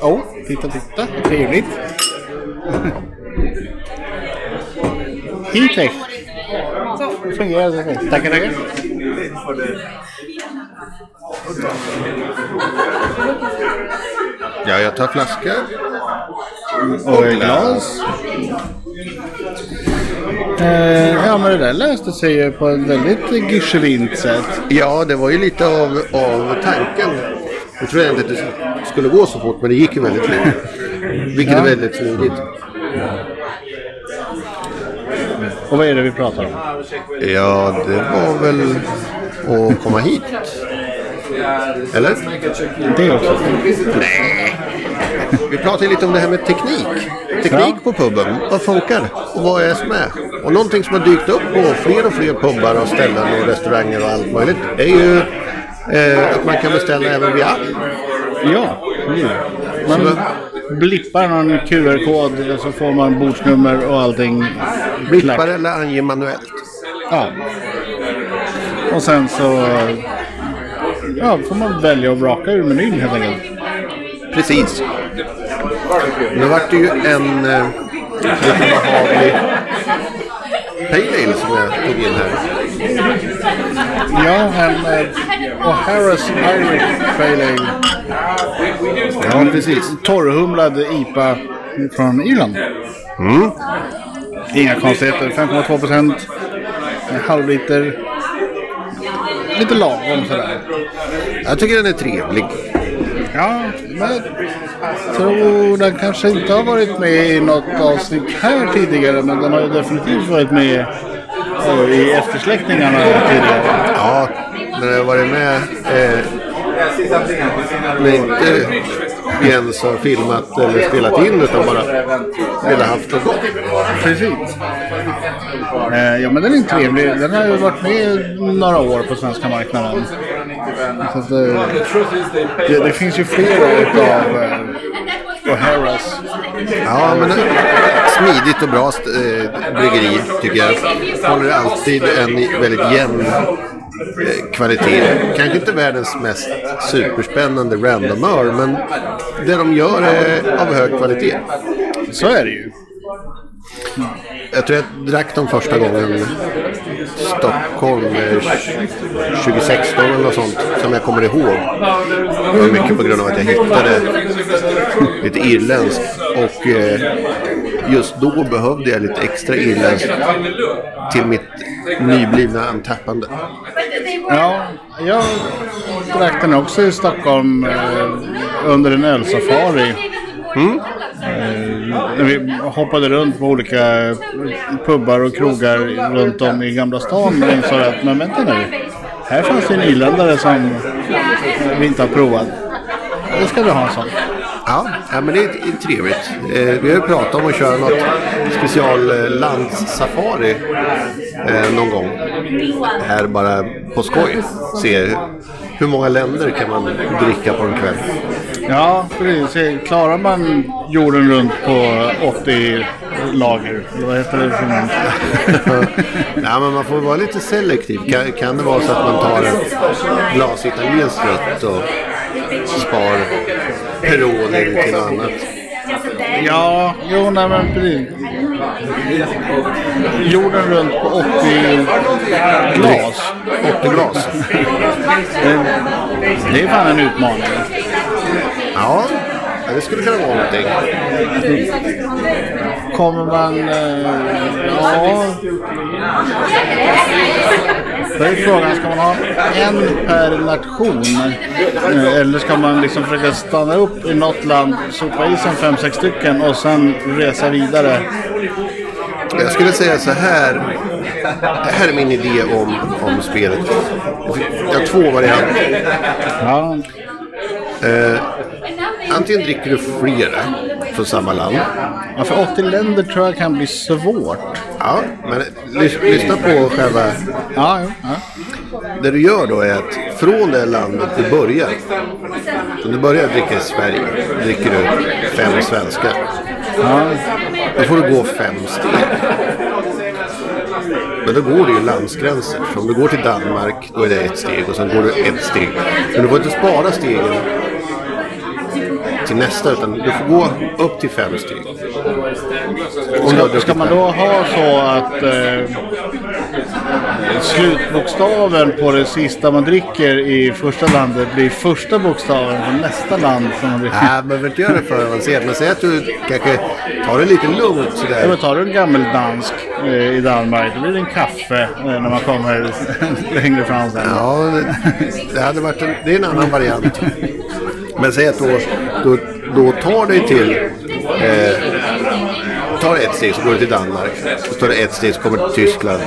Oh, titta, titta. Trevligt. Heatech. Fungerar det. Tackar, tackar. Ja, jag tar flaska. Och glas. Eh, ja, men det där löste sig ju på ett väldigt geschwint sätt. Ja, det var ju lite av, av tanken. Jag trodde inte att det skulle gå så fort, men det gick ju väldigt fort. Vilket Ja. är väldigt smidigt. Och vad är det vi pratar om? Ja, det var väl att komma hit. Eller? Det också. Vi pratade lite om det här med teknik. Teknik på puben. Vad funkar? Och vad är som är? Och någonting som har dykt upp på fler och fler pubbar och ställen och restauranger och allt möjligt är ju eh, att man kan beställa även via app. Ja, Man blippar någon QR-kod och så får man bordsnummer och allting. Blippar klart. eller ange manuellt. Ja. Och sen så ja, får man välja och vraka ur menyn helt enkelt. Precis. Nu vart det ju en eh, lite behaglig Pale Ale som jag tog in här. Ja, en eh, O'Hara's Irish Pale Ale. Ja, precis. Torrhumlad IPA från Irland. Inga konstigheter. 5,2 procent. En halv liter. Lite lagom sådär. Jag tycker den är trevlig. Ja, men jag tror den kanske inte har varit med i något avsnitt här tidigare. Men den har ju definitivt varit med eh, i eftersläckningarna tidigare. Ja, när jag varit med eh, när inte Jens har filmat eller spelat in utan bara ville haft det gott. Precis. Eh, ja, men den är trevlig. Den har ju varit med några år på svenska marknaden. Så att, eh, det, det finns ju flera utav eh, O'Haras. Ja, men smidigt och bra eh, bryggeri tycker jag. Håller alltid en väldigt jämn kvalitet. Kanske inte världens mest superspännande randomör, men det de gör är av hög kvalitet. Så är det ju. Jag tror jag drack dem första gången Stockholm eh, 2016 eller något sånt som jag kommer ihåg. Det var mycket på grund av att jag hittade lite irländskt och eh, just då behövde jag lite extra irländskt till mitt nyblivna antappande. Ja, jag drack den också i Stockholm eh, under en ölsafari. Eh, när vi hoppade runt på olika pubbar och krogar runt om i Gamla stan och insåg att men vänta nu. Här fanns det en irländare som vi inte har provat. Det ska vi ha en sån. Ja, ja men det är, trevligt. Eh, vi har ju pratat om att köra något special eh, landssafari eh, någon gång. Här bara på skoj. Se hur många länder kan man dricka på en kväll. Ja, precis. Klarar man jorden runt på 80 lager? Eller vad heter det för någon? Nej, men man får vara lite selektiv. Kan, kan det vara så att man tar ett glas italienskt rött och spar Peroni till något annat? Ja, jo, nej men precis. Jorden runt på 80 glas. 80 glas. Det, är fan en utmaning. Ja, ja, det skulle kunna vara någonting. Kommer man... Eh, ja... Då är frågan, ska man ha en per nation? Eller ska man liksom försöka stanna upp i något land, sopa i sig fem, sex stycken och sen resa vidare? Jag skulle säga så här. Det här är min idé om, om spelet. Jag har två varianter. Ja, Eh, antingen dricker du flera från samma land. ja, för 80 länder tror jag kan bli svårt. Ja, men lys- lyssna på själva... Ja, jo, ja. Det du gör då är att från det landet du börjar. Om du börjar dricka i Sverige, dricker du fem svenska. ja. Då får du gå fem steg. Men då går det ju landsgränser. Så om du går till Danmark, då är det ett steg och sen går du ett steg. Men du får inte spara stegen till nästa utan du får gå upp till fem har Ska, ska man då ha så att eh, slutbokstaven på det sista man dricker i första landet blir första bokstaven på nästa land som man dricker? Nej, man behöver inte göra det för avancerat. Men säg att du kanske tar det lite lugnt Ja, sådär. men tar du en gammeldansk eh, i Danmark då blir det en kaffe eh, när man kommer längre fram sen. Ja, det- det hade varit en, det är en annan variant. Men säg att då, då, då tar dig till... Eh, tar ett steg så går du till Danmark. Så tar du ett steg så kommer du till Tyskland.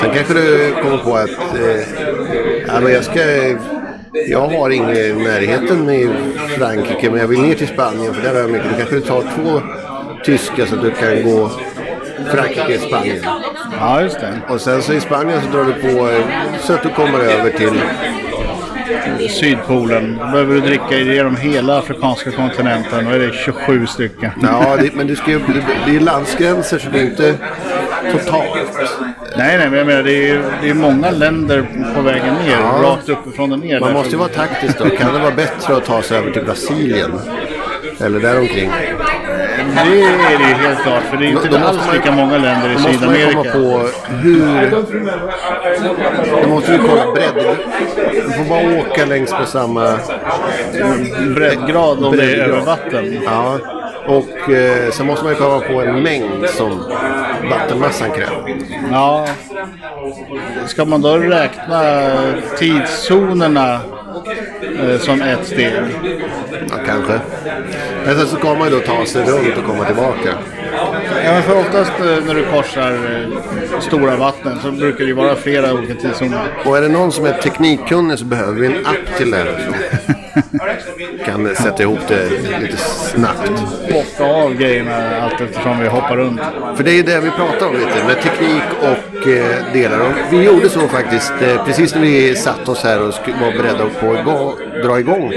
Sen kanske du kommer på att... Eh, ja, men jag ska... Jag har ingen i närheten i Frankrike men jag vill ner till Spanien för där har jag mycket. Då kanske du tar två tyska så att du kan gå Frankrike, Spanien. Ja, just det. Och sen så i Spanien så drar du på så att du kommer över till Sydpolen. Då behöver du dricka igenom hela afrikanska kontinenten. Då är det 27 stycken. Ja, det, men det, ska ju, det är landsgränser så det är inte totalt. Nej, nej, men jag menar det är, det är många länder på vägen ner. Ja. Rakt uppifrån och ner. Man måste ju vara taktisk då. Kan det vara bättre att ta sig över till Brasilien? Eller däromkring? Det är det ju helt klart. För det är inte Då måste alls man lika många länder i Då måste man komma Sydamerika. på hur... Då måste vi kolla bredd. Du får bara åka längs med samma... Breddgrad om det är över vatten. Ja. Och eh, sen måste man ju komma på en mängd som vattenmassan kräver. Ja. Ska man då räkna tidszonerna eh, som ett steg? Ja, kanske. Men sen så ska man ju då ta sig runt och komma tillbaka. Ja, men för oftast eh, när du korsar eh, stora vatten så brukar det ju vara flera olika tidszoner. Och är det någon som är teknikkunnig så behöver vi en app till det här. Kan sätta ihop det lite snabbt. Bocka av grejerna allt eftersom vi hoppar runt. För det är det vi pratar om lite, med teknik och eh, delar. Och vi gjorde så faktiskt, eh, precis när vi satt oss här och var beredda på att gå, dra igång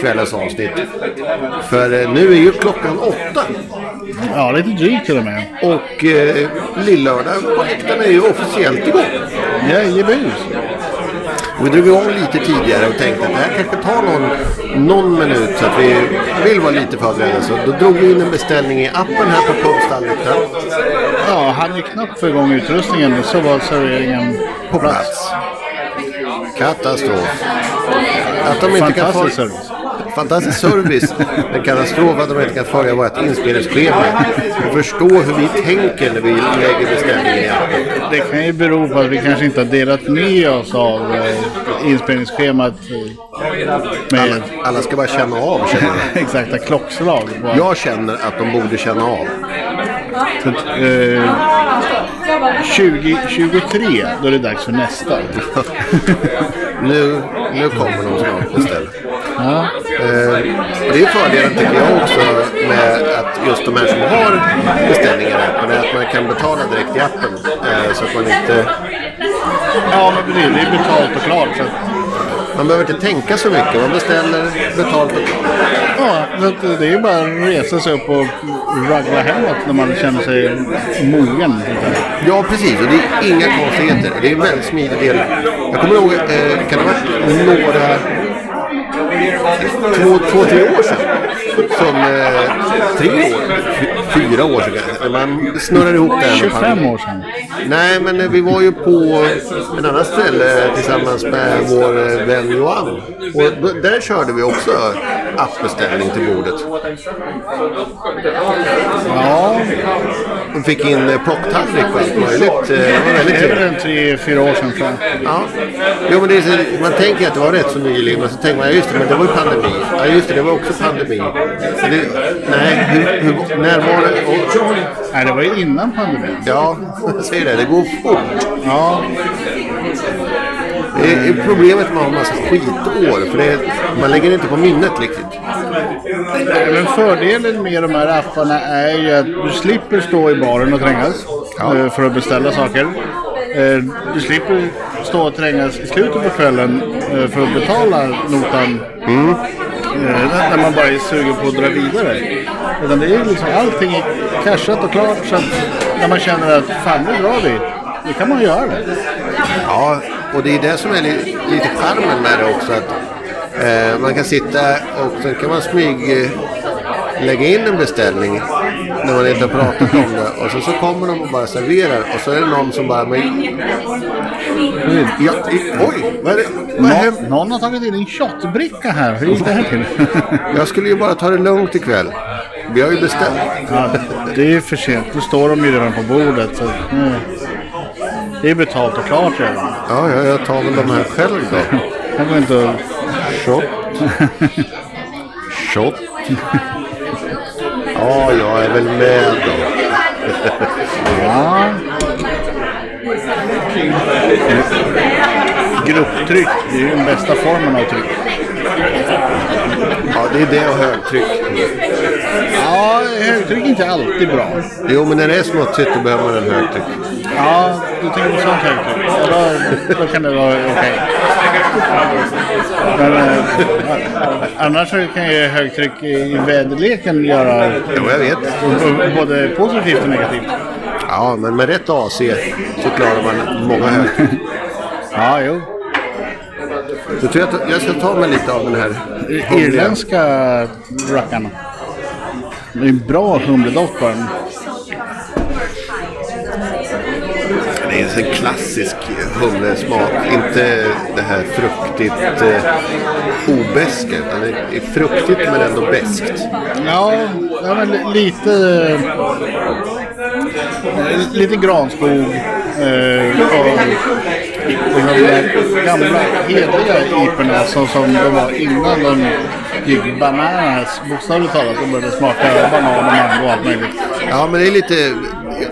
kvällens avsnitt. För eh, nu är ju klockan åtta Ja, lite drygt till och med. och eh, Lillördag på läktaren är ju officiellt igång. Jajebus. Vi drog igång lite tidigare och tänkte att det här kanske tar någon, någon minut så att vi vill vara lite förberedda. Så då drog vi in en beställning i appen här på Pubstallyktan. Ja, han ju knappt få igång utrustningen så var serveringen På plats. Katastrof. Att de inte kan få... service. Fantastisk service. En katastrof att de inte kan följa vårt inspelningsschema. Och förstå hur vi tänker när vi lägger beställningen. Det kan ju bero på att vi kanske inte har delat med oss av eh, inspelningsschemat eh, med Alla, alla ska bara känna av känner jag. exakta klockslag. Bara. Jag känner att de borde känna av. Så eh, 2023, då är det dags för nästa. Nu, nu kommer de snart beställa. Ja. Eh, och det är fördelen tycker jag också med att just de här som har beställningar i appen är att man kan betala direkt i appen. Eh, så att man inte... ja, men precis. Det är betalt och klart. Så Man behöver inte tänka så mycket. Man beställer, betalt och klart. ja, det är ju bara att resa sig upp och ragla hemåt när man känner sig mogen. Ja, precis. Och det är inga konstigheter. Det är en väldigt smidig del. Jag kommer ihåg, eh, kan det ha varit några... Två, två, tre år sedan. Som eh, tre år, fyra år sedan man snurrar ihop det här med 25 år sedan. Nej, men eh, vi var ju på en annan ställe tillsammans med vår eh, vän Johan. Och där körde vi också appbeställning till bordet. Ja, Och fick in eh, plocktallrik och allt möjligt. Det var väldigt det är trevligt. tre, fyra år sedan jag. Ja. Jo, men så, man tänker att det var rätt så nyligen, men så tänker man ja, just det, men det var ju pandemi. Ja, just det, det var också pandemi. Det, nej, hur, hur, när var det? Nej, det var ju innan pandemin. ja, jag säger det, det går fort. Ja, Det är problemet med att ha en massa skitår, för det, man lägger inte på minnet riktigt. men fördelen med de här apparna är ju att du slipper stå i baren och trängas Ja. eh, för att beställa saker. Eh, Du slipper stå och trängas i slutet på kvällen eh, för att betala notan. Mm. Eh, När man bara är sugen på att dra vidare. Utan det är liksom allting är cashat och klart så att när man känner att fan nu drar vi. Då kan man göra det. Ja, och det är det som är li, lite charmen med det också. Att Eh, man kan sitta och sen kan man smyg eh, lägga in en beställning när man inte har pratat om det. Och så, så kommer de och bara serverar och så är det någon som bara... Men, ja, i, oj, vad är det? Vad är? Nå, någon har tagit in en shotbricka här. Hur gick det här till? Jag skulle ju bara ta det lugnt ikväll. Vi har ju beställt. ja, det är ju för sent. Nu står de ju redan på bordet. Så, mm. Det är betalt och klart redan. Ja, ja, jag tar väl de här själv då. Jag går inte att... Shot. Shot. Ja, jag är väl med då. Ja. Grupptryck, det är ju den bästa formen av tryck. Ja, det är det och högtryck. Ja, högtryck är inte alltid bra. Jo, men när det är smutsigt då behöver man en högtryck. Ja, du tänker på sånt högtryck. Ja, då, då kan det vara okej. Men eh, annars så kan ju högtryck i väderleken göra Jo, jag vet. både positivt och negativt. Ja, men med rätt AC så klarar man många högtryck. Ja, jo. Så tror jag, att jag ska ta mig lite av den här Irländska rackarna. Det är en bra humledoft på den. Det är en klassisk humlesmak. Inte det här fruktigt eh, obeska. Utan det är fruktigt men ändå beskt. Ja, ja men li- lite... eh, Lite granskog. Eh, och och de där gamla hedliga iporna som, som det var innan de gick bananas. Bokstavligt talat. De började smaka banan och mango och allt möjligt. Ja, men det är lite...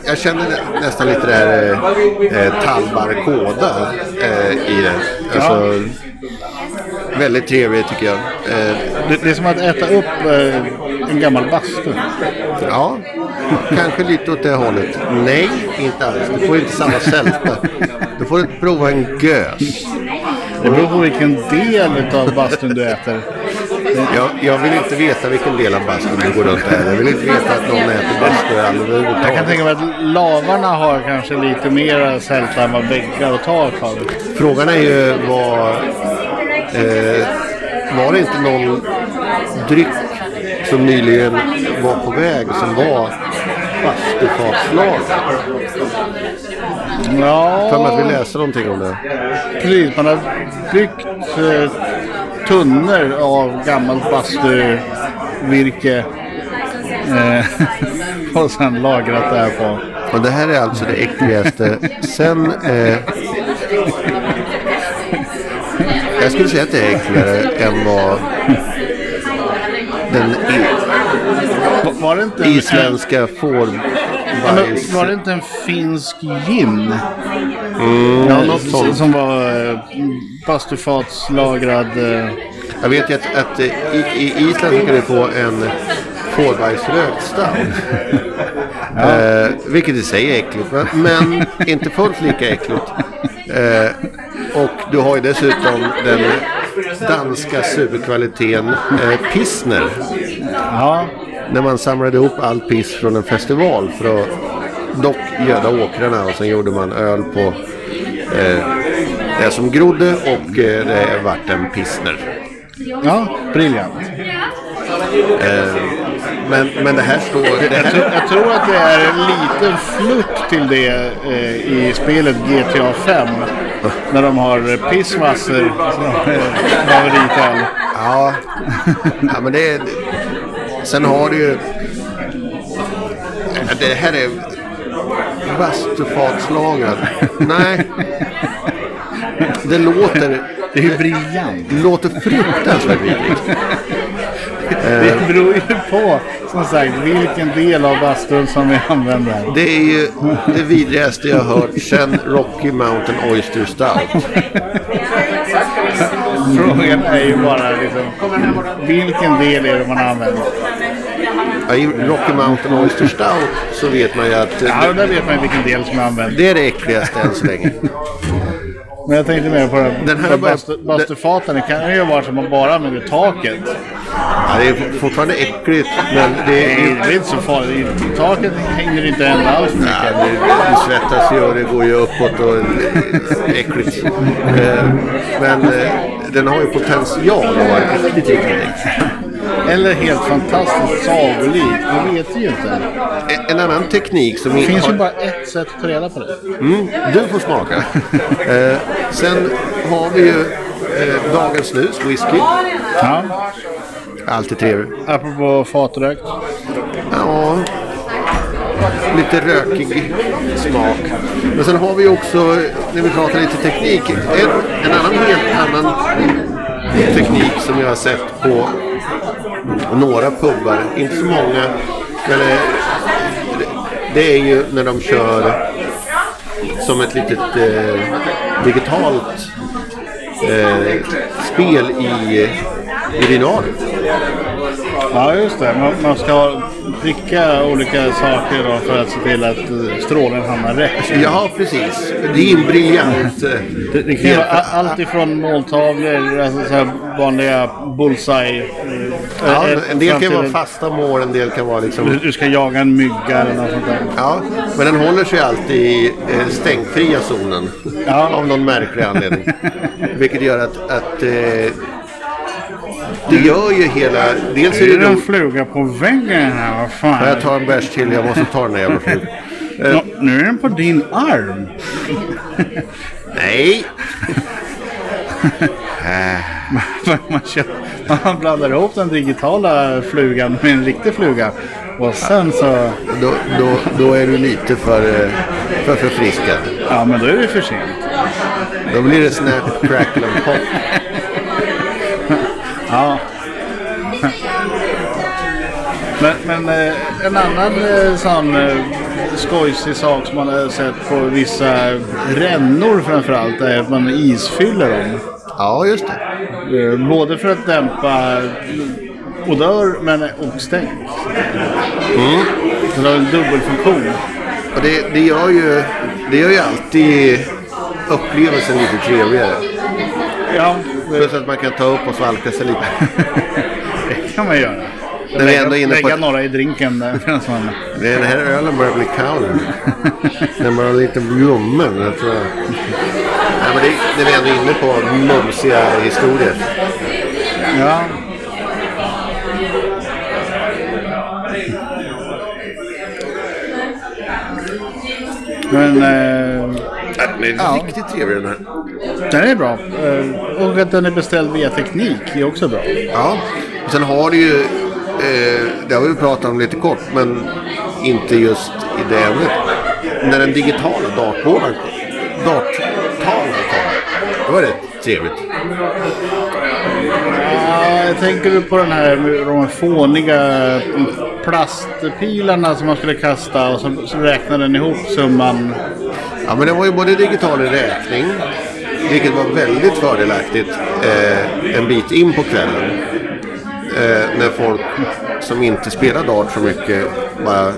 Jag känner nä- nästan lite det här eh, talbarkåda eh, i det. Alltså, Väldigt trevligt tycker jag. Eh, Det, det är som att äta upp eh, en gammal bastu. ja, kanske lite åt det hållet. Nej, inte alls. Du får inte samma sälta. Du får prova en gös. Det beror på vilken del av bastun du äter. Jag, jag vill inte veta vilken del av bastun du går runt här. Jag vill inte veta att någon äter bastu Jag kan överhuvudtaget. tänka mig att lavarna har kanske lite mer vad väggar och tak. Frågan är ju vad... Eh, var det inte någon dryck som nyligen var på väg som var bastufatslag? För mig att vi Ja, läste någonting om det. precis. Man har byggt eh, tunnor av gammalt bastuvirke. Eh, och sen lagrat det här på. Och det här är alltså det äckligaste. Sen... Eh, jag skulle säga att det är äckligare än vad den i, Va- Var det inte en, isländska fårbajs... men var det inte en finsk gin? Mm, ja, något som, som var eh, bastufatslagrad. Eh, Jag vet ju att, att eh, i, i Island kan du få en fårbajsrökt stout. eh, vilket i sig är äckligt, men, men inte fullt lika äckligt. Eh, och du har ju dessutom den danska superkvaliteten eh, pilsner. ja, När man samlade ihop all piss från en festival för att dock göda åkrarna och sen gjorde man öl på eh, det som grodde och eh, det vart en pilsner. ja, briljant. Men, men det här står... Det Jag, här, tror- jag tror att det är en liten flutt till det eh, i spelet GTA 5. När de har eh, pissmassor som eh, favoritöl. ja, ja, men det är... Sen har du ju... Det här är bastufatslagrad. Nej. Det låter, Det är ju briljant. det låter fruktansvärt vidrigt. Det beror ju på som sagt vilken del av bastun som vi använder. Det är ju det vidrigaste jag hört sedan Rocky Mountain Oyster Stout. Frågan är ju bara liksom, vilken del är det man använder? Ja, I Rocky Mountain Oyster Stout så vet man ju att Ja, där vet man ju vilken del som är använd. det är det äckligaste än så länge. Men jag tänkte mer på det. Den här är bastu, bastufaten. Det kan ju vara som man bara använder taket. Ja, det är fortfarande äckligt men det Det är är inte så farligt. Taket hänger inte hända alls för Ja, mycket. det, det svettas ju och det går ju uppåt och är äckligt. Eh, Men eh, den har ju potential att vara riktigt, riktigt Eller helt fantastiskt sagolik. Det vet ju inte. En, en annan teknik som... Det finns har- ju bara ett sätt att ta reda på det. Mm, du får smaka. eh, sen har vi ju eh, Dagens Snus, whisky. Ja. Alltid trevligt. Apropå fatrökt. Ja, lite rökig smak. Men sen har vi också, när vi pratar lite teknik, en, en annan helt annan teknik som jag har sett på några pubbar. Inte så många, men eh, det är ju när de kör som ett litet eh, digitalt eh, spel i, dinario. Ja, just det. Man, man ska pricka olika saker då för att se till att strålen hamnar rätt. Ja, precis. Det är en briljant... Det, det kan vara allt ifrån måltavlor, alltså så här vanliga bullseye. eh, Ja, eh, en del kan vara fasta mål, en del kan vara Du, liksom... du ska jaga en mygga eller något sånt där. Ja, men den håller sig alltid i eh, stängfria zonen. Ja. Av någon märklig anledning. Vilket gör att, att det gör ju hela... Dels är Är det det en fluga på väggen här? Vad fan? Ja, Jag tar en bärs till, jag måste ta den där jävla flugan. Nå, nu är den på din arm. Nej! man, man blandar ihop den digitala flugan med en riktig fluga. Och sen så... Då, då, då är du lite för, eh, för förfriskad. Ja, men då är det för sent. Då blir det snap, crackle and pop. Ja. Men, men eh, en annan eh, sån eh, skojsig sak som man har sett på vissa rännor framförallt är att man isfyller dem. Ja, just det. Både för att dämpa odör men och stänk. Så det har en dubbelfunktion. Och det, det, gör ju, det gör ju alltid upplevelsen lite trevligare. Ja, Plus att man kan ta upp och svalka sig lite. det kan man göra. När vi är ändå inne på Lägga ett- några i drinken. Där, medan man- Det är den här ölen börjar bli kall. Den börjar lite ljummen. Jag tror jag. Nej, men det, det är vi ändå inne på mumsiga historier. ja. Men eh, Den är Ja. riktigt trevlig den här. den är bra. Eh, och att den är beställd via teknik är också bra. Ja. Och sen har du ju, eh, det har vi pratat om lite kort, men inte just i det ämnet. När den digitala dartboarden darttavlan kom, då var det trevligt. Ja, jag tänker du på den här med de fåniga plastpilarna som man skulle kasta och så, så räknar den ihop summan. Ja, men det var ju både digital räkning, vilket var väldigt fördelaktigt eh, en bit in på kvällen. Eh, när folk som inte spelar dart så mycket bara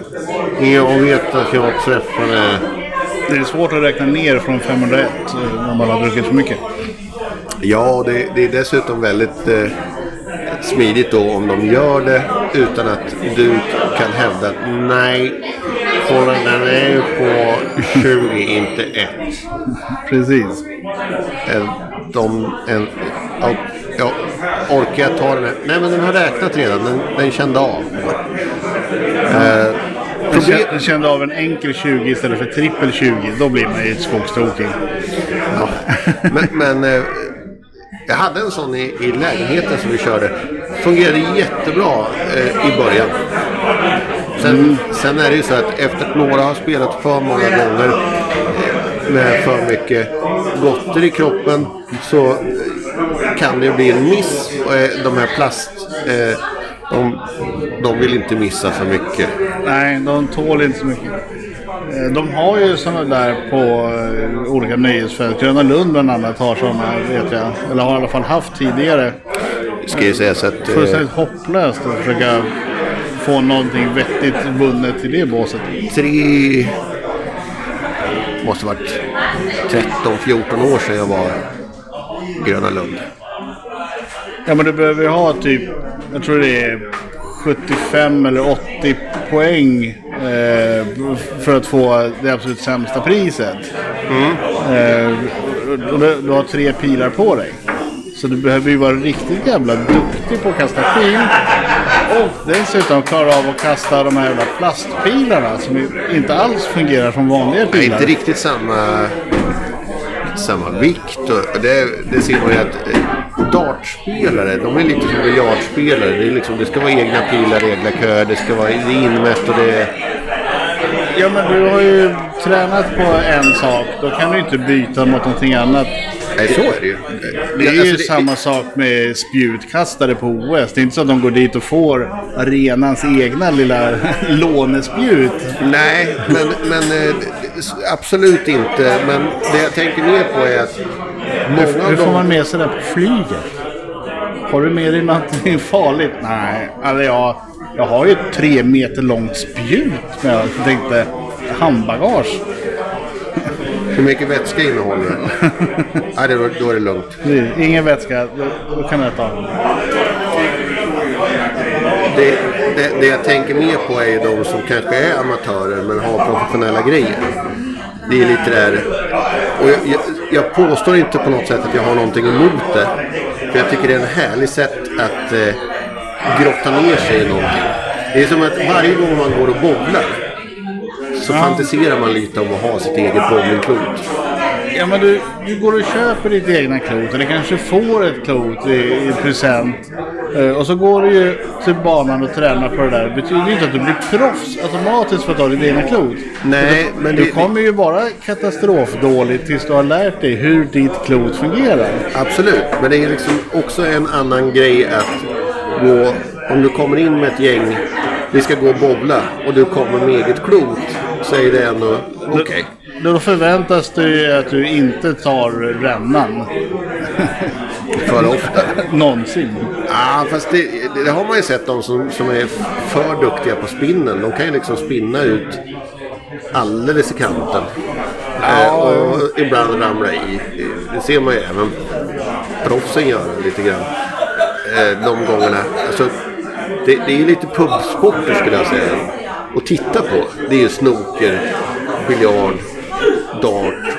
Jag vet att jag träffade... Det är svårt att räkna ner från 501 eh, när man har druckit för mycket. Ja, det, det är dessutom väldigt eh, smidigt då om de gör det utan att du kan hävda att nej, kolla den är ju på 20, inte 1. Precis. De, en, ja, ja, orkar jag ta den här? Nej, men den har räknat redan. Den, den kände av. Eh, Jag problem, kände av en enkel 20 istället för trippel 20. Då blir man ju skogstokig. ja, men men eh, jag hade en sån i, i lägenheten som vi körde. Fungerade jättebra eh, i början. Sen, sen är det ju så att efter att några har spelat för många gånger eh, med för mycket gotter i kroppen så kan det bli en miss. Eh, De här plast... Eh, de, de vill inte missa för mycket. Nej, de tål inte så mycket. De har ju sådana där på olika nöjesfält. Gröna Lund bland annat har sådana vet jag. Eller har i alla fall haft tidigare. Ska ju säga så att... Fullständigt hopplöst att försöka få någonting vettigt vunnet i det båset. tre... Måste varit 13-14 år sedan jag var Gröna Lund. Ja men du behöver ju ha typ, jag tror det är 75 eller 80 poäng eh, för att få det absolut sämsta priset. Eh, och du, du har tre pilar på dig. Så du behöver ju vara riktigt jävla duktig på att kasta pil. Och dessutom klara av att kasta de här jävla plastpilarna som inte alls fungerar som vanliga Det är pilar. inte riktigt samma, samma vikt. Och det, det ser man ju att eh, dartspelare, de är lite som biljardspelare. Det, liksom, det ska vara egna pilar, egna köer, det ska vara det inmätt och det. Ja men du har ju tränat på en sak. Då kan du inte byta mot någonting annat. Nej, så är det ju. Det är ju Alltså, det- samma sak med spjutkastare på OS. Det är inte så att de går dit och får arenans egna lilla lånespjut. Nej, men, men eh, absolut inte. Men det jag tänker mer på är att många Hur av får man med sig det på flyget? Har du med dig någonting farligt? Nej, alltså jag, jag har ju ett tre meter långt spjut. Men jag tänkte handbagage. Hur mycket vätska innehåller det? Nej, det, då är det lugnt. Ingen vätska, då, då kan jag ta den. Det, det, det jag tänker mer på är ju de som kanske är amatörer men har professionella grejer. Det är lite där... Och jag, jag, jag påstår inte på något sätt att jag har någonting emot det. För jag tycker det är en härlig sätt att eh, grotta ner sig i någonting. Det är som att varje gång man går och bowlar så fantiserar man lite om att ha sitt eget bowlingklot. Ja men du, du går och köper ditt egna klot eller kanske får ett klot i, i present. Eh, och så går du ju till banan och tränar på det där. Det betyder ju inte att du blir proffs automatiskt för att ha ditt egna klot. Nej, men Du det, kommer ju vara katastrofdålig tills du har lärt dig hur ditt klot fungerar. Absolut, men det är liksom också en annan grej att gå... Om du kommer in med ett gäng, vi ska gå och bowla och du kommer med eget klot är det ändå okej. Då förväntas det ju att du inte tar rännan. För ofta. Någonsin. Ja, fast det, det, har man ju sett de som, som är för duktiga på spinnen. De kan ju liksom spinna ut alldeles i kanten. Eh, och ibland ramla i. Det ser man ju även proffsen göra lite grann. Eh, de gångerna. Alltså, det, det är ju lite pubsporter skulle jag säga. Att titta på. Det är ju snooker, biljard, dart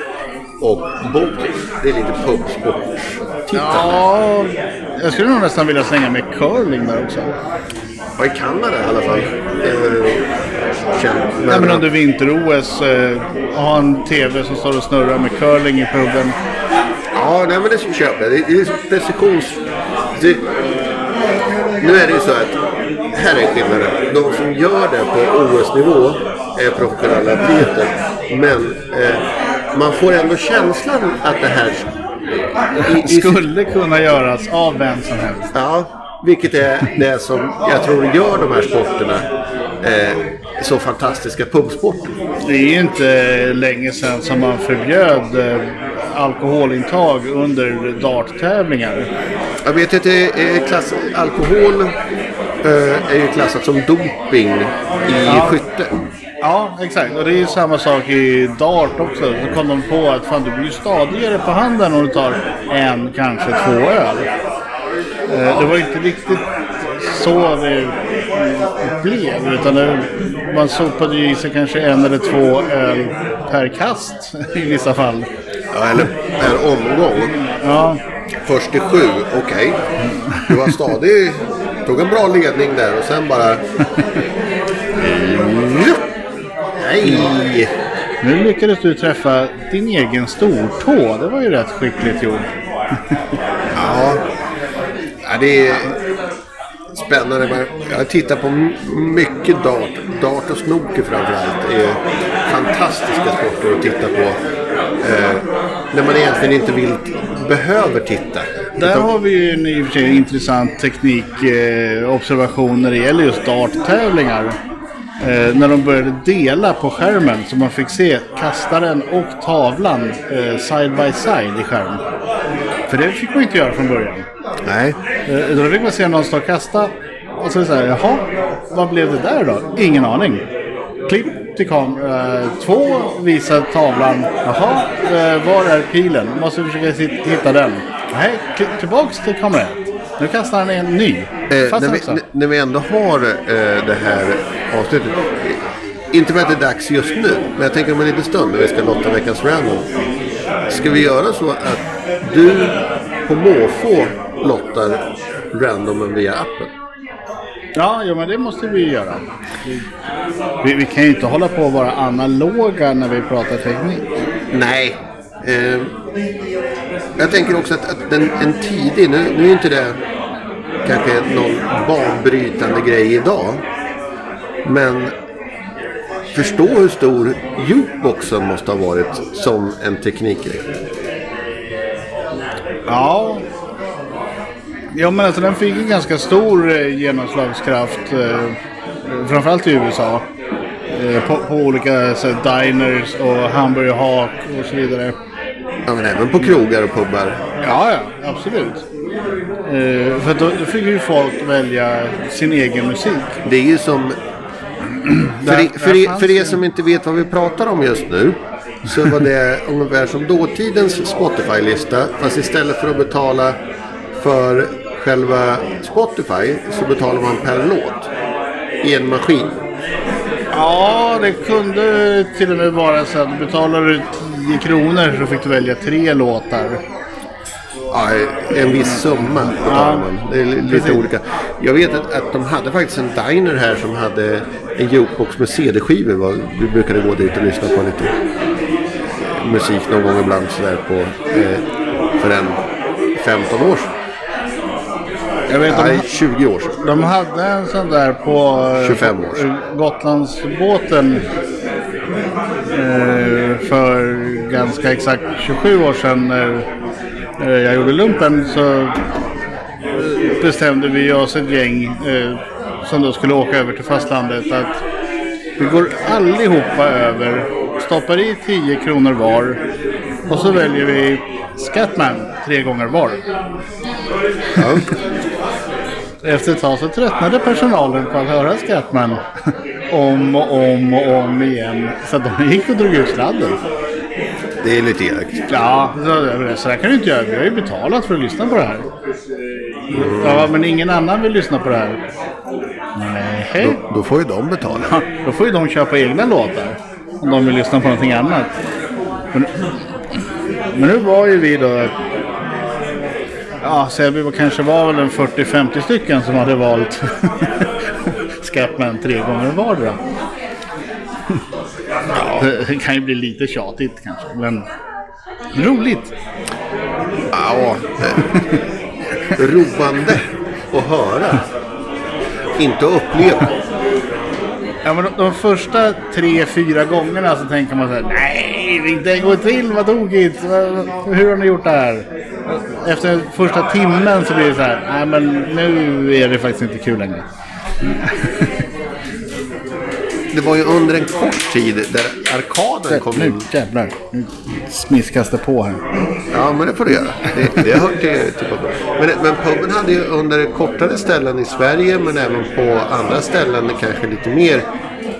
och bowling. Det är lite pubsport. Titta. Ja, jag skulle nog nästan vilja slänga med curling där också. Ja, i Kanada i alla fall. Eh, känt. Nej, men under vinter-OS, eh, ha en TV som står och snurrar med curling i puben. Ja, nej, men det köper jag. Det är precisions... Det, nu är det ju så att här är skillnaden. De som gör det på OS-nivå är professionella atleter. Men eh, man får ändå känslan att det här... I, i, Skulle kunna göras av vem som helst. Ja, vilket är det som jag tror gör de här sporterna eh, så fantastiska pubsporter. Det är ju inte länge sedan som man förbjöd eh, alkoholintag under darttävlingar. Jag vet att det är klass, alkohol är ju klassat som doping i Ja. skytte. Ja, exakt. Och det är ju samma sak i dart också. Så kom de på att fan, du blir ju stadigare på handen om du tar en, kanske två öl. Eh, Det var inte riktigt så det blev. Utan det, man sopade ju i sig kanske en eller två öl per kast i vissa fall. Ja, eller per omgång. Ja, Först till sju, okej. Du var stadig, tog en bra ledning där och sen bara... Nej! nu lyckades du träffa din egen stortå. Det var ju rätt skickligt gjort. Ja, ja det är spännande. Jag tittar på mycket dart. Dart och snooker framförallt är fantastiska sporter att titta på. Eh, när man egentligen inte vill, behöver titta. Där har vi ju en i och för sig intressant teknikobservation eh, när det gäller just darttävlingar. Eh, när de började dela på skärmen så man fick se kastaren och tavlan eh, side by side i skärmen. För det fick man inte göra från början. Nej. Eh, då fick man se någon stå och kasta och så säga jaha, vad blev det där då? Ingen aning. Klipp till kamera eh, två, visa tavlan. Jaha, eh, var är pilen? Måste försöka hitta den. Nej, tillbaks till kamera. Nu kastar han en ny. Eh, när, vi, n- när vi ändå har eh, det här avsnittet. eh, Inte för att det är dags just nu, men jag tänker om en liten stund när vi ska lotta veckans random. Ska vi göra så att du på måfå lottar randomen via appen. Ja, ja, men det måste vi göra. Vi, vi kan ju inte hålla på att vara analoga när vi pratar teknik. Nej. Eh, jag tänker också att, att en, en tidig, nu, nu är inte det kanske någon banbrytande grej idag. Men förstå hur stor jukeboxen måste ha varit som en teknikgrej. Ja. Ja, men alltså den fick en ganska stor eh, genomslagskraft. Eh, framförallt i USA. Eh, på, på olika så, här, diners och hamburgerhak och så vidare. Ja, men även på krogar och pubbar. Ja, ja, absolut. För då, då fick ju folk välja sin egen musik. Det är ju som... För, Där- för, där er, för er som inte vet vad vi pratar om just nu. Så var det ungefär som dåtidens Spotify-lista. Fast istället för att betala för själva Spotify så betalar man per låt. I en maskin. Ja, det kunde till och med vara så att betalar du 10 kronor så fick du välja tre låtar. Ja, en viss summa betalar man. Det är li- lite Precis. olika. Jag vet att, att de hade faktiskt en diner här som hade en jukebox med CD-skivor. Vi brukade gå dit och lyssna på lite musik någon gång ibland sådär på eh, för en 15 år sedan. Jag vet Nej, de, 20 år sedan. de hade en sån där på eh, 25 år sedan. Gotlandsbåten eh, för ganska exakt 27 år sedan när eh, jag gjorde lumpen så eh, bestämde vi oss ett gäng eh, som då skulle åka över till fastlandet att vi går allihopa över, stoppar i 10 kronor var och så väljer vi Scatman tre gånger var. Ja. Efter ett tag så tröttnade personalen på att höra Scatman om och om och om igen. Så de gick och drog ut sladden. Det är lite elakt. Ja, så, så där kan du inte göra. Vi har ju betalat för att lyssna på det här. Ja, men ingen annan vill lyssna på det här. Nej. Då, då får ju de betala. Då får ju de köpa egna låtar. Om de vill lyssna på någonting annat. Men, men nu var ju vi då... Ja, Säby var- kanske var väl en 40-50 stycken som hade valt Scapman tre gånger vardera. Det kan ju bli lite tjatigt kanske, men roligt. Ja, eh, roande att höra. Inte att uppleva. Ja, men de, de första tre, fyra gångerna så tänker man så här, nej, inte en gång till, vad tokigt, hur har ni gjort det här? Efter första timmen så blir det så här, nej men nu är det faktiskt inte kul längre. Det var ju under en kort tid där arkaden kom Nu in. jävlar, nu smiskas det på här. Ja, men det får du göra. Det, det hör till, till puben. Men, men puben hade ju under kortare ställen i Sverige, men även på andra ställen kanske lite mer,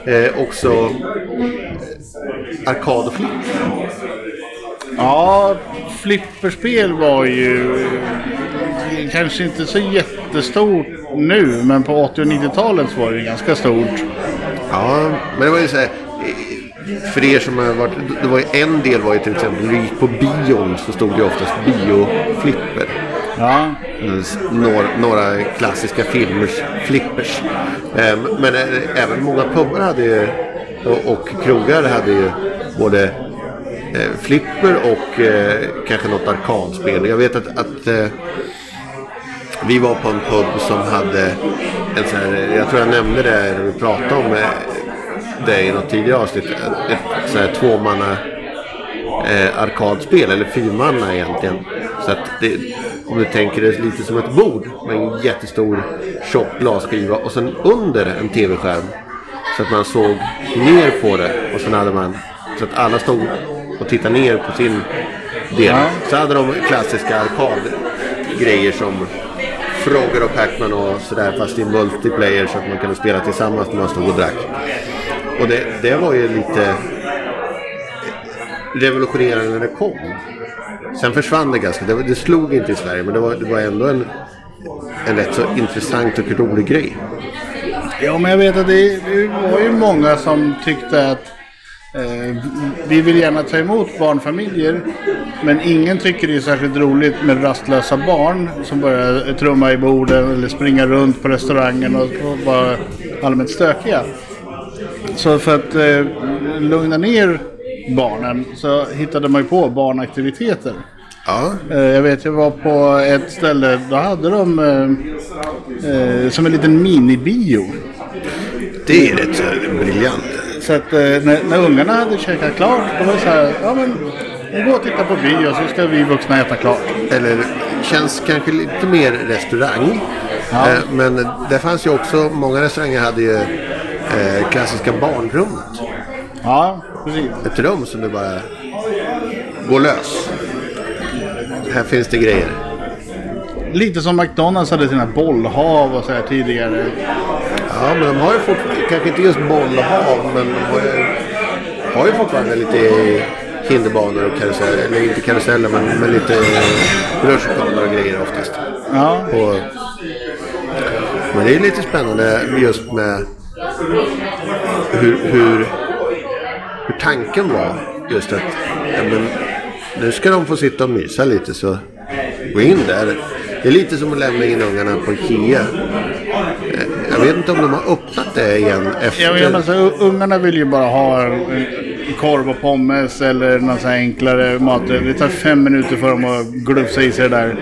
eh, också eh, arkad och flipp. Ja, flipperspel var ju kanske inte så jättestort nu, men på 80 och 90-talet så var det ganska stort. Ja, men det var ju så här. eh, För er som har varit, det var ju en del var ju till exempel, när du gick på bion så stod det oftast bioflipper. Ja, några, några klassiska filmers flippers. Eh, Men eh, även många pubbar hade ju, och, krogar hade ju både flipper och kanske något arkadspel. Jag vet att, att vi var på en pub som hade en sån här, jag tror jag nämnde det när vi pratade om eh, det i något tidigare avsnitt, ett, ett här tvåmanna eh, arkadspel, eller fyrmanna egentligen. Så att det, om du tänker det lite som ett bord med en jättestor tjock glasskiva och sen under en tv-skärm. Så att man såg ner på det och sen hade man så att alla stod och tittade ner på sin del. Så hade de klassiska arkadgrejer som Frogger och Pac-Man och sådär fast i multiplayer så att man kunde spela tillsammans när man stod och drack. Och det, det var ju lite revolutionerande när det kom. Sen försvann det ganska. Det, det slog inte i Sverige men det var, det var ändå en, en rätt så intressant och rolig grej. Ja, men jag vet att det, det var ju många som tyckte att vi vill gärna ta emot barnfamiljer men ingen tycker det är särskilt roligt med rastlösa barn som börjar trumma i borden eller springa runt på restaurangen och, vara allmänt stökiga. Så för att eh, lugna ner barnen så hittade man ju på barnaktiviteter. Ja, Eh, Jag vet, jag var på ett ställe, då hade de eh, eh, som en liten minibio. det är rätt briljant. Så att eh, när, när ungarna hade käkat klart, då var det så här, ja men vi går och tittar på bio så ska vi vuxna äta klart. Eller känns kanske lite mer restaurang. Ja. Eh, Men det fanns ju också, många restauranger hade ju eh, klassiska barnrummet. Ja, precis. Ett rum som du bara går lös. Här finns det grejer. Lite som McDonalds hade sina bollhav och så här tidigare. Ja, men de har ju fortfarande, kanske inte just bollhav, men de har ju, har ju fortfarande lite hinderbanor och karuseller. Eller inte karuseller, men, men lite rutschkanor och grejer oftast. Ja, Och, men det är lite spännande just med hur, hur, hur tanken var. Just att ja, men, nu ska de få sitta och mysa lite så gå in där. Det är lite som att lämna in ungarna på Ikea. Eh, Jag vet inte om de har öppnat det igen efter. jag menar så u- ungarna vill ju bara ha en korv och pommes eller någon sån här enklare mat. Det tar fem minuter för dem att glufsa i sig det där.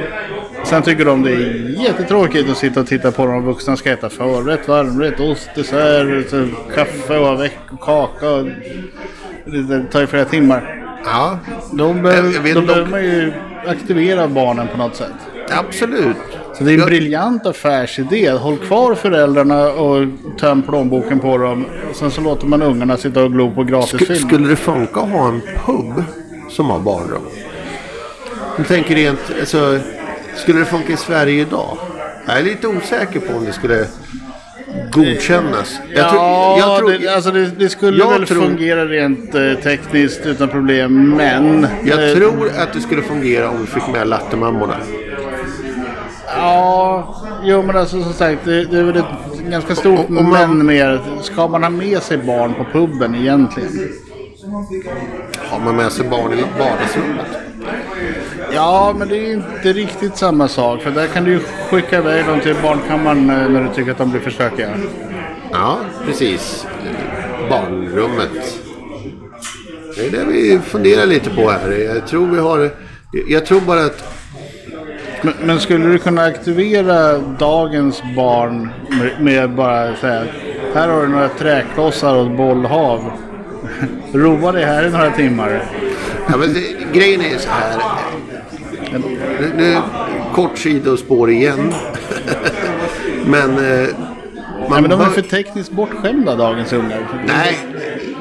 Sen tycker de det är jättetråkigt att sitta och titta på de vuxna ska äta förrätt, varmrätt, ost, dessert, så kaffe och veck och kaka. Och det tar ju flera timmar. Ja, då inte om- behöver man ju aktivera barnen på något sätt. absolut. Så det är en Jag- briljant affärsidé. Håll kvar föräldrarna och töm plånboken på dem. Sen så låter man ungarna sitta och glo på Sk- gratisfilm. skulle det funka att ha en pub som har barnrum? Jag tänker rent, alltså, skulle det funka i Sverige idag? Jag är lite osäker på om det skulle godkännas. Jag tror- ja, jag tror- det, alltså det, det skulle väl tror- fungera rent eh, tekniskt utan problem. Men... Jag eh, tror att det skulle fungera om vi fick med lattemammorna. Ja, jo men alltså som sagt det, det är väl ett ganska stort om man- men med Ska man ha med sig barn på puben egentligen? Har man med sig barn i vardagsrummet? Ja, men det är inte riktigt samma sak. För där kan du ju skicka iväg dem till barnkammaren eh, när du tycker att de blir för stökiga. Ja, precis. Barnrummet. Det är det vi funderar lite på här. Jag tror vi har... Jag tror bara att... Men, men skulle du kunna aktivera dagens barn med, med bara säga här har du några träklossar och ett bollhav. Roa dig här i några timmar. Ja, men det, grejen är så här. Nu, nu, kort sidospår igen. men... Eh, Nej, men de är för tekniskt bortskämda dagens ungar. Nej,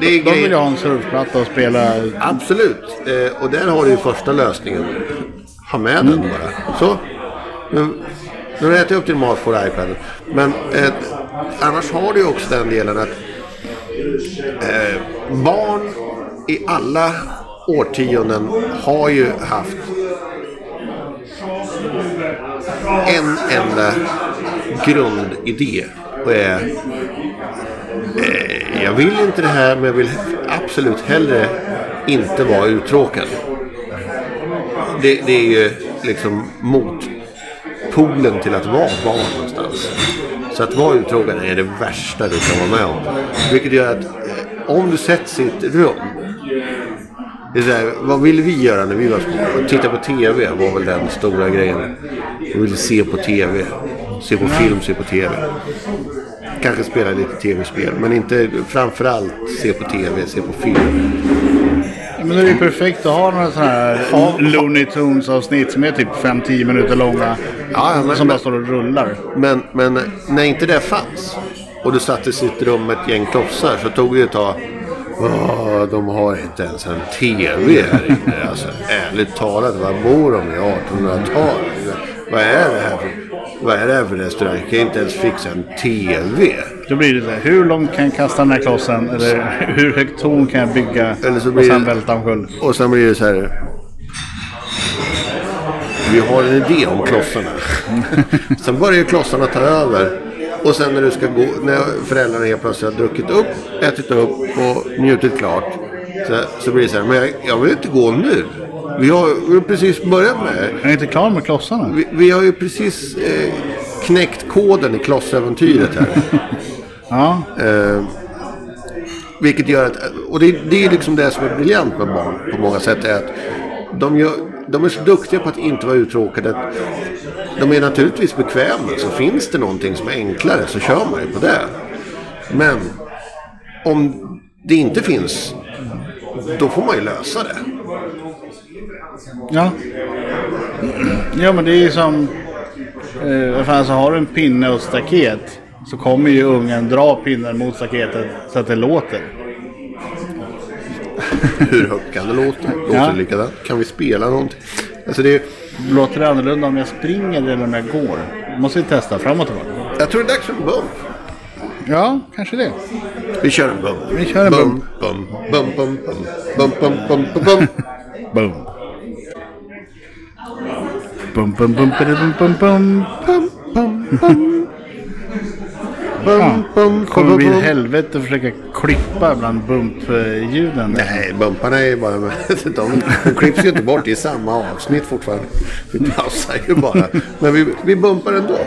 det är De vill ju ha en surfplatta och spela. Absolut. Eh, och där har du ju första lösningen. Ha med den bara. Så. Nu, nu har du ätit upp din mat på iPaden. Men eh, annars har du ju också den delen att eh, barn i alla årtionden har ju haft en enda grundidé. Och är eh, jag vill inte det här men jag vill absolut hellre inte vara uttråkad. Det, det är ju liksom motpolen till att vara barn någonstans. Så att vara uttråkad är det värsta du kan vara med om. Vilket gör att eh, om du sätts i ett rum. Det är så här, vad ville vi göra när vi var små? Titta på TV var väl den stora grejen. Vi ville se på TV. Se på film, se på TV. Kanske spela lite tv-spel. Men inte framförallt se på TV, se på film. Men det är ju perfekt att ha några sådana här Looney Tunes avsnitt som är typ 5-10 minuter långa. Ja, men- som bara står och rullar. Men, men när inte det fanns och du satt i sitt rum med ett gäng klossar så tog det ett tag. Åh, de har inte ens en TV här inne. Alltså, ärligt talat, var bor de i 1800-talet? Vad är det här för, vad är det här för restaurang? Kan inte ens fixa en TV? Då blir det så här, hur långt kan jag kasta den här klossen? Eller hur högt torn kan jag bygga? Eller så och blir sen det- välta omkull. Och sen blir det så här. Vi har en idé om klossarna. sen börjar klossarna ta över. Och sen när du ska gå, när föräldrarna helt plötsligt har druckit upp, ätit upp och njutit klart. fortsätta så blir det så här, men jag, jag vill inte gå nu. Vi har, vi har precis börjat med Jag är inte klar med klossarna. vi, vi har ju precis eh, knäckt koden i klossäventyret här. Ja, Eh, vilket gör att, och det, det är liksom det som är briljant med barn på många sätt. är att de, gör, de är så duktiga på att inte vara uttråkade. De är naturligtvis bekväma. Så finns det någonting som är enklare så kör man ju på det. Men om det inte finns, då får man ju lösa det. Ja. Ja men det är ju som... Eh, fan, så har du en pinne och staket så kommer ju ungen dra pinnen mot staketet så att det låter. Hur högt kan det låta? Låter ja. det likadant? Kan vi spela någonting? Alltså det. Låter det annorlunda om jag springer eller om jag går? måste vi testa fram och tillbaka. Jag tror det är dags för en bump. Ja, kanske det. Vi kör en bump. Vi kör en. Bump, bump, bump, bump, bump, bump, bump, bump. bump. bump. Bum, bum, bum, bum, bum, bum. Bum, bum, bum. Bum, bum, Kommer ett bum. helvete att försöka klippa bland bumpljuden. Nej, bumparna är bara... De, de klipps ju inte bort. Det är samma avsnitt fortfarande. Vi pausar ju bara. Men vi, vi bumpar ändå.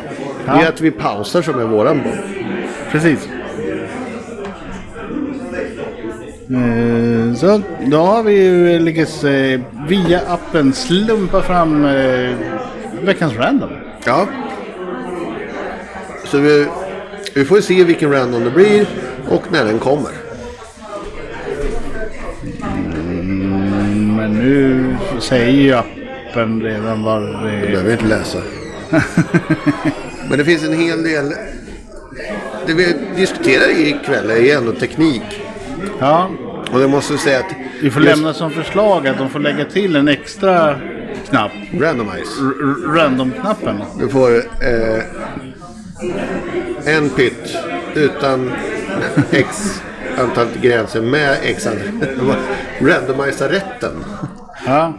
Det är att vi pausar som är våran bump. Precis. Så då har vi ju lyckats eh, via appen slumpa fram eh, veckans random. Ja. Så vi, vi får se vilken random det blir och när den kommer. Men nu säger ju appen redan vad Det det behöver inte läsa. Men det finns en hel del... Det vi diskuterar ikväll är ju ändå teknik. Ja, Och jag måste säga att... vi får just lämna som förslag att de får lägga till en extra knapp. Randomize. Random-knappen. Du får eh, en pytt utan x antal gränser med x antal. Randomisa rätten. Ja.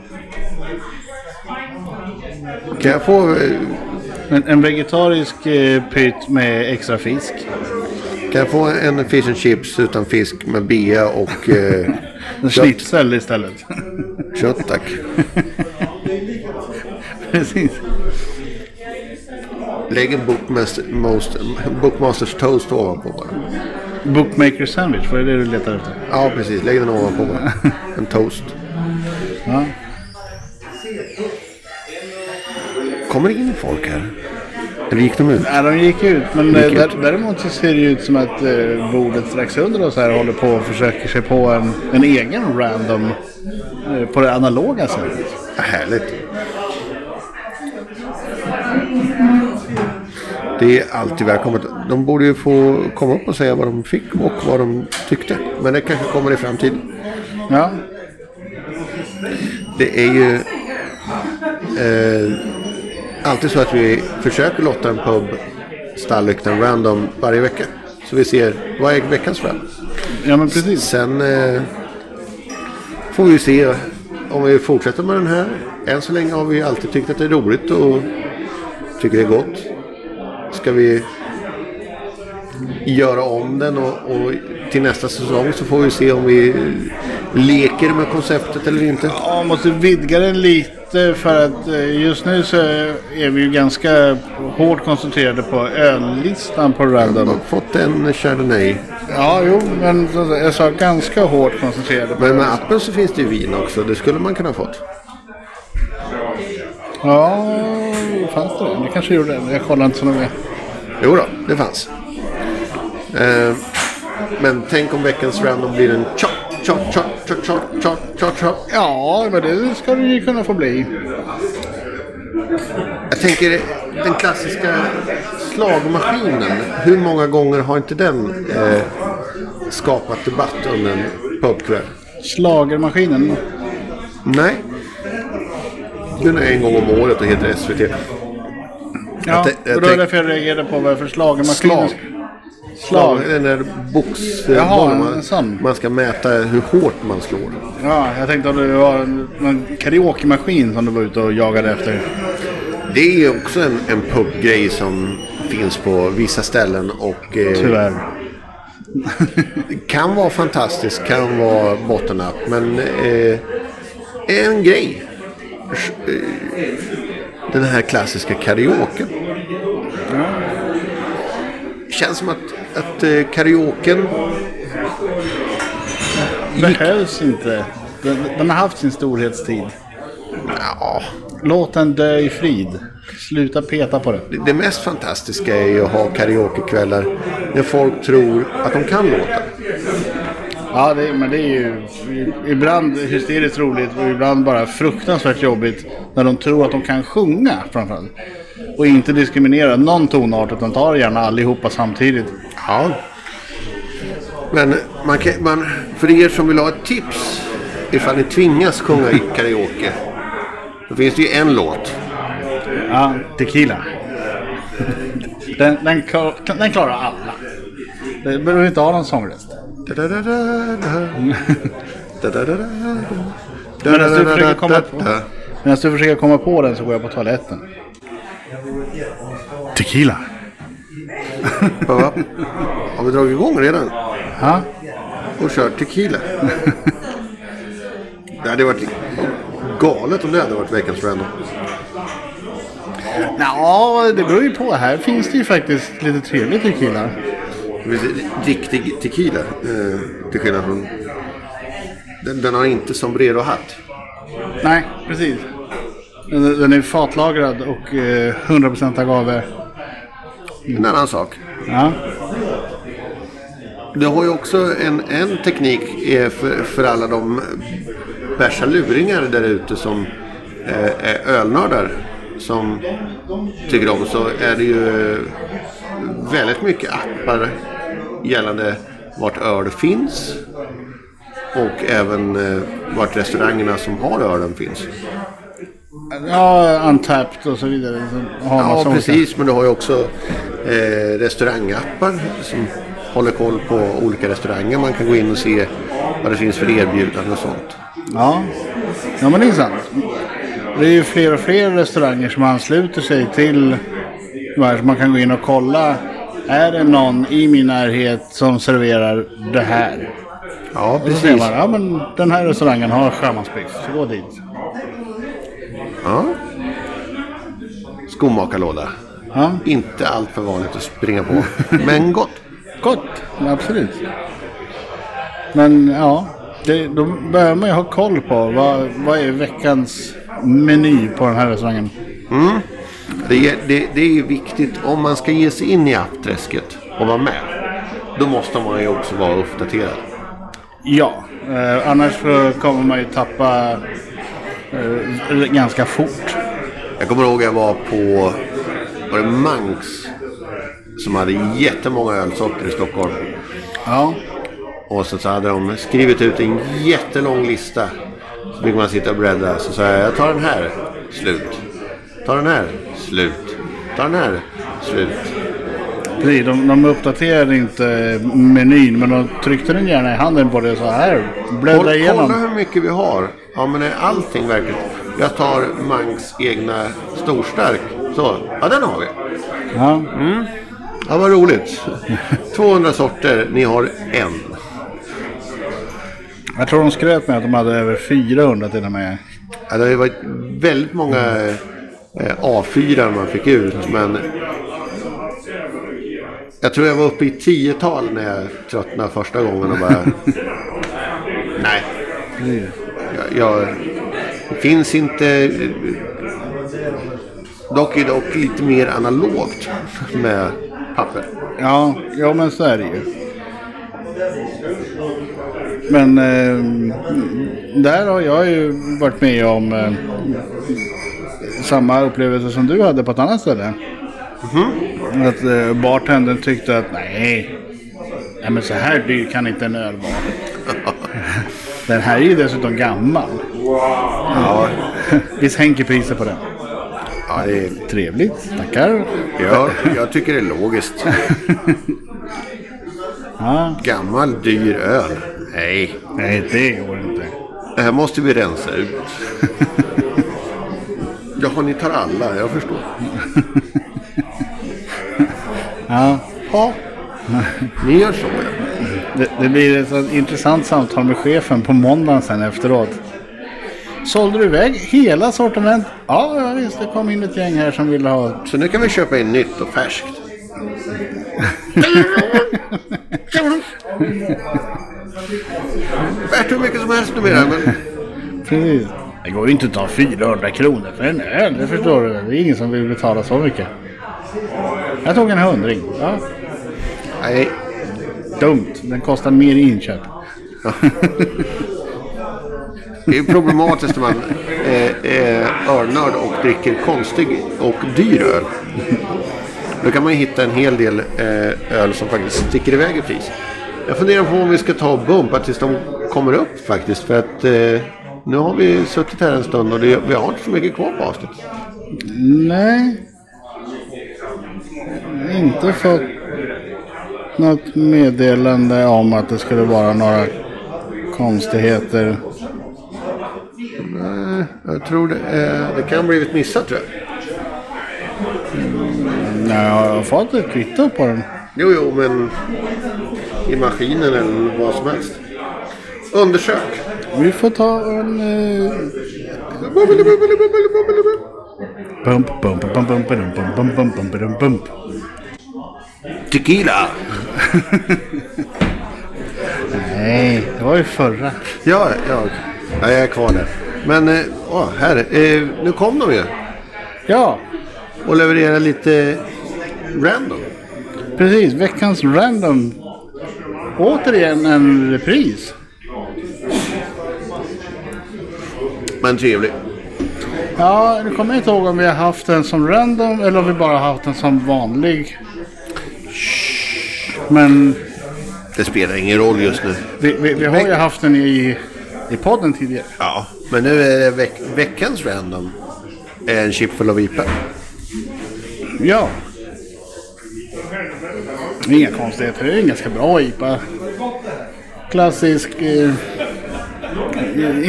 Kan jag få... eh, En, en vegetarisk eh, pytt med extra fisk. Kan jag få en fish and chips utan fisk med bea och eh, schnitzel istället. Kött tack. Precis. Lägg en bookmaster, most, bookmasters toast ovanpå bara. Bookmaker sandwich, vad är det du letar efter? Ja precis, lägg den ovanpå bara. En toast. Ja. Kommer det in folk här? Eller gick de ut? Nej, de gick ut. Men Gick eh, ut. där, däremot så ser det ut som att eh, bordet strax under oss här håller på och försöker sig på en, en egen random eh, på det analoga sättet. Härligt. Det är alltid välkommet. De borde ju få komma upp och säga vad de fick och vad de tyckte. Men det kanske kommer i framtiden. Ja, Det är ju eh, alltid så att vi försöker lotta en pub Stallyktan random varje vecka. Så vi ser vad är veckans random. ja men precis. Sen eh, får vi se om vi fortsätter med den här. Än så länge har vi alltid tyckt att det är roligt och tycker det är gott. Ska vi göra om den och, och till nästa säsong så får vi se om vi leker med konceptet eller inte. Ja, måste vidga den lite för att eh, just nu så är vi ju ganska hårt koncentrerade på öllistan på Jag random. har fått en Chardonnay. Ja, jo, men jag sa ganska hårt koncentrerade Men med appen så finns det ju vin också. Det skulle man kunna ha fått. Ja, fanns det det? Det kanske gjorde det. Jag kollar inte så noga. Jo då, det fanns. Eh, men tänk om veckans random blir en chop, chop, chop, chop, chop, chop, chop, chop. Ja, men det ska det ju kunna få bli. Jag tänker den klassiska slagmaskinen. Hur många gånger har inte den eh, skapat debatt under en pubkväll? Schlagermaskinen. Nej. Den är en gång om året och heter SVT. Ja, Jag tän- jag och då är tänk- det därför jag reagerade på vad för schlagermaskin. Slag. Slag. Den där box... Jaha, bollen en sån. man, man ska mäta hur hårt man slår. Ja, jag tänkte att det var en, en karaokemaskin som du var ute och jagade efter. Det är också en, en pubgrej som finns på vissa ställen och... Eh, Tyvärr. kan vara fantastiskt, kan vara bottennapp. Men eh, en grej. Eh, Den här klassiska karaoke. Känns som att, att eh, karaoken Behövs inte. Den, den har haft sin storhetstid. Ja, Låt den dö i frid. Sluta peta på det. det- det mest fantastiska är ju att ha karaokekvällar när folk tror att de kan låta. Ja, det, men det är ju ibland hysteriskt roligt och ibland bara fruktansvärt jobbigt när de tror att de kan sjunga framförallt. Och inte diskriminera någon tonart utan tar gärna allihopa samtidigt. Ja. Men man kan, man, för er som vill ha ett tips ifall ni tvingas sjunga i karaoke. Då finns det ju en låt. Ja, tequila. Den, den, klar- den klarar alla. Det behöver inte ha någon sångröst. Medan du försöker komma på, medan du försöker komma på den så går jag på toaletten. Tequila. Ja. Har vi dragit igång redan? Ja. Och kört tequila? Det hade varit galet om det hade varit veckans random. Ja, det beror ju på. Här finns det ju faktiskt lite trevlig tequila. Riktig tequila. Eh, till skillnad från... Den, den har inte sombrero-hatt. Nej, precis. Den den är fatlagrad och eh, 100% agave. En annan sak. Ja. Du har ju också en, en teknik eh, för, för alla de bärsa luringar där ute som eh, är ölnördar som tycker om så är det ju väldigt mycket appar gällande vart öl finns och även eh, vart restaurangerna som har ölen finns. Ja, Untapped och så vidare. Så har man Ja, precis. Men du har ju också eh, restaurangappar som håller koll på olika restauranger. Man kan gå in och se vad det finns för erbjudanden och sånt. Ja. ja, men det är sant. Det är ju fler och fler restauranger som ansluter sig till så man kan gå in och kolla. Är det någon i min närhet som serverar det här? Ja, Och så säger man, ja men den här restaurangen har sjömansbiff, så gå dit. Ja. Skomakarlåda. Ja, Inte allt för vanligt att springa på. Men gott. gott, absolut. Men ja, det, då behöver man ju ha koll på vad, vad är veckans meny på den här restaurangen. Det är, det, det är viktigt om man ska ge sig in i appträsket och vara med. Då måste man ju också vara uppdaterad. Ja, eh, annars så kommer man ju tappa ganska fort. Jag kommer ihåg jag var på var det Mangs som hade jättemånga ölsorter i Stockholm. Ja, Och så, så hade de skrivit ut en jättelång lista. Så fick man sitta och bläddra. Så sa jag, jag tar den här. Slut. Ta den här. Slut. Ta den här. Slut. precis. De, de uppdaterade inte menyn men de tryckte den gärna i handen på det sa här, bläddra Kolla, kolla igenom. hur mycket vi har. Ja men är allting verkligen. Jag tar Mangs egna storstark. Så, ja den har vi. Ja, Ja vad roligt. 200 sorter, ni har en. jag tror de skröt med att de hade över 400 till och med. Ja, det har ju varit väldigt många eh, A4 man fick ut men jag tror jag var uppe i tiotal när jag tröttnade första gången och bara nej. Jag, det finns inte dock är dock lite mer analogt med papper. Ja, ja men så är det ju. Men eh, där har jag ju varit med om eh, samma upplevelse som du hade på ett annat ställe. Att eh, bartendern tyckte att nej, nej men så här dyr kan inte en öl vara. Den här är ju dessutom gammal. Ja, Vi sänker priset på den. ja det är, Trevligt, tackar. jag, jag tycker det är logiskt. Ja, Gammal dyr öl. Nej, nej, det går inte. Det här måste vi rensa ut. Jaha, ni tar alla. Jag förstår. Ja, Ja, ni gör så. Det, det blir ett sånt intressant samtal med chefen på måndagen sen efteråt. Sålde du iväg hela sortiment? Ja, ja visst. Det kom in ett gäng här som ville ha... Så nu kan vi köpa in nytt och färskt. Värt hur mycket som helst numera. Men Precis. Det går ju inte att ta 400 kronor för en öl. Det förstår du. Det är ingen som vill betala så mycket. Jag tog en hundring. Ja, nej, dumt. Den kostar mer i inköp. det är problematiskt när man eh, är ölnörd och dricker konstig och dyr öl. Då kan man hitta en hel del eh, öl som faktiskt sticker iväg i pris. Jag funderar på om vi ska ta och bumpa tills de kommer upp faktiskt. För att eh, nu har vi suttit här en stund och det, vi har inte så mycket kvar på avsnittet. Nej. Inte fått något meddelande om att det skulle vara några konstigheter. Nej, jag tror det, är, det kan ha blivit missat tror jag. Nej, jag har fått ett kvitto på den. Jo, jo, men i maskinen eller vad som helst. Undersök. Vi får ta en... Eh, bump, bump, bump, bump, bump, bump, bump, bump, bump, bump. Tequila. Nej, det var ju förra. Ja, ja, ja, jag är kvar där. Men, eh, åh, här. Eh, nu kom de ju Ja, och levererar lite random. precis. Veckans random. Återigen en repris. Men trevlig. Ja, nu kommer jag inte ihåg om vi har haft den som random eller om vi bara har haft den som vanlig. Men Det spelar ingen roll just nu. vi, vi, vi har ju haft den i, i podden tidigare. Ja, men nu är det veck veckans random. En chip full av IPA. Ja. Inga konstigheter. Det är en ganska bra IPA. Klassisk. Eh,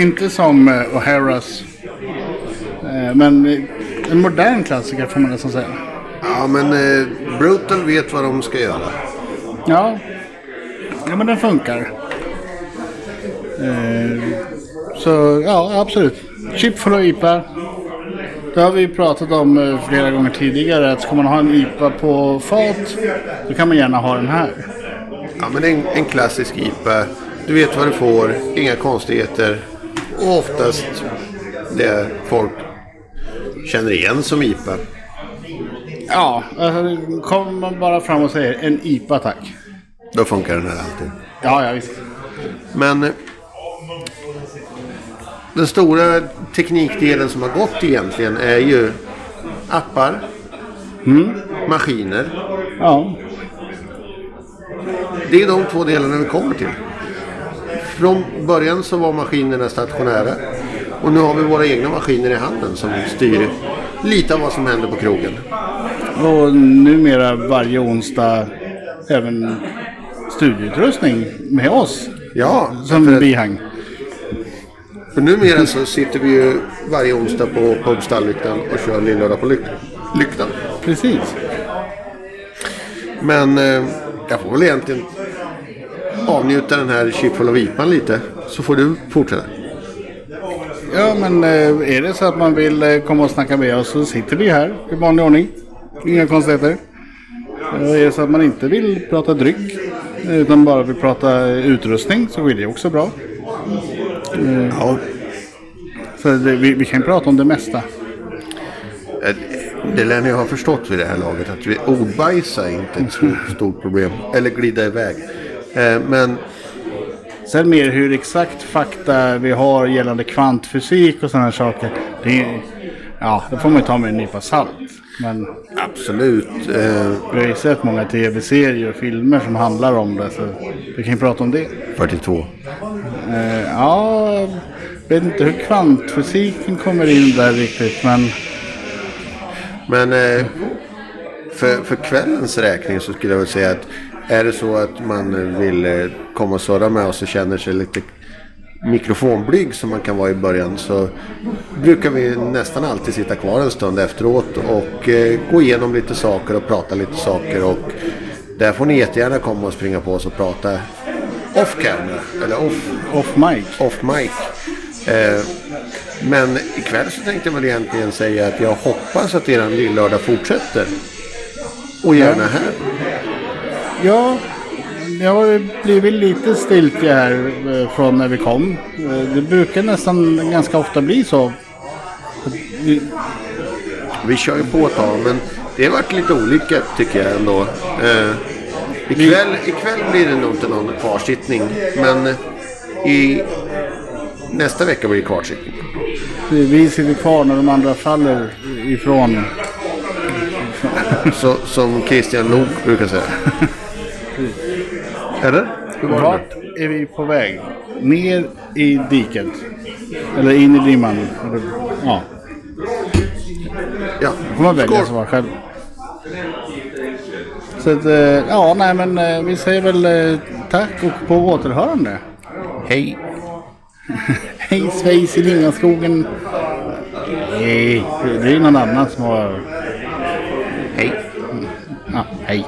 inte som eh, O'Haras. Eh, men eh, en modern klassiker får man nästan säga. Ja, men eh, Brutal vet vad de ska göra. Ja. Ja men den funkar. Eh, så ja absolut. Chip av IPA. Det har vi pratat om eh, flera gånger tidigare. Att ska man ha en IPA på fat. Då kan man gärna ha den här. Ja, men en, en klassisk IPA. Du vet vad du får, inga konstigheter. Och oftast det folk känner igen som IPA. Ja, alltså, kommer man bara fram och säger en IPA tack. Då funkar den här alltid. Ja, ja visst. Men eh, den stora teknikdelen som har gått egentligen är ju appar, maskiner. Ja, Det är de två delarna vi kommer till. Från början så var maskinerna stationära. Och nu har vi våra egna maskiner i handen som styr lite av vad som händer på krogen. Och numera varje onsdag även studieutrustning med oss Ja, som för, bihang. för numera så sitter vi ju varje onsdag på pub och kör Lillördag på lyk- Lyktan. Precis. Men eh, jag får väl egentligen avnjuta den här chipfull av IPan lite. Så får du fortsätta. Ja, men eh, är det så att man vill eh, komma och snacka med oss så sitter vi här i vanlig ordning. Inga konstigheter. Och Är det så att man inte vill prata dryck utan bara vill prata eh, utrustning så är det också bra. Ja, Så det, vi, vi kan prata om det mesta. eh, det lär ni ha förstått vid det här laget. Att vi ordbajsa är inte ett så stort problem. Eller glida iväg. Eh, Men Sen mer hur exakt fakta vi har gällande kvantfysik och sådana saker. Det, ja, det får man ju ta med en nypa salt. Men absolut. eh, vi har ju sett många tv-serier och filmer som handlar om det. Så vi kan ju prata om det. 42. Eh, ja, jag vet inte hur kvantfysiken kommer in där riktigt. Men Men eh, för, för kvällens räkning så skulle jag väl säga att är det så att man vill komma och surra med oss och känner sig lite mikrofonblyg som man kan vara i början så brukar vi nästan alltid sitta kvar en stund efteråt och eh, gå igenom lite saker och prata lite saker och där får ni jättegärna komma och springa på oss och prata off camera. Eller off, Off mic. off mic. Eh, men ikväll så tänkte jag väl egentligen säga att jag hoppas att eran lillördag fortsätter. Och gärna här. Ja, det har ju blivit lite stiltje här eh, från när vi kom. Eh, Det brukar nästan ganska ofta bli så. Vi- Vi kör ju på ett tag men det har varit lite olika tycker jag ändå. Eh, ikväll, ikväll blir det nog inte någon kvarsittning. Men i nästa vecka blir det kvarsittning. Vi sitter kvar när de andra faller ifrån. Så, som Christian Lok brukar säga. Eller? Vart är vi på väg? Ner i diket? Eller in i dimman? Eller- Ja, Ja. det får man välja svar själv. Så att, eh, ja, nej men eh, vi säger väl eh, tack och på återhörande. Hej. Hej svejs i Lingaskogen. Nej, det är någon annan som har... Hej. Ja, hej.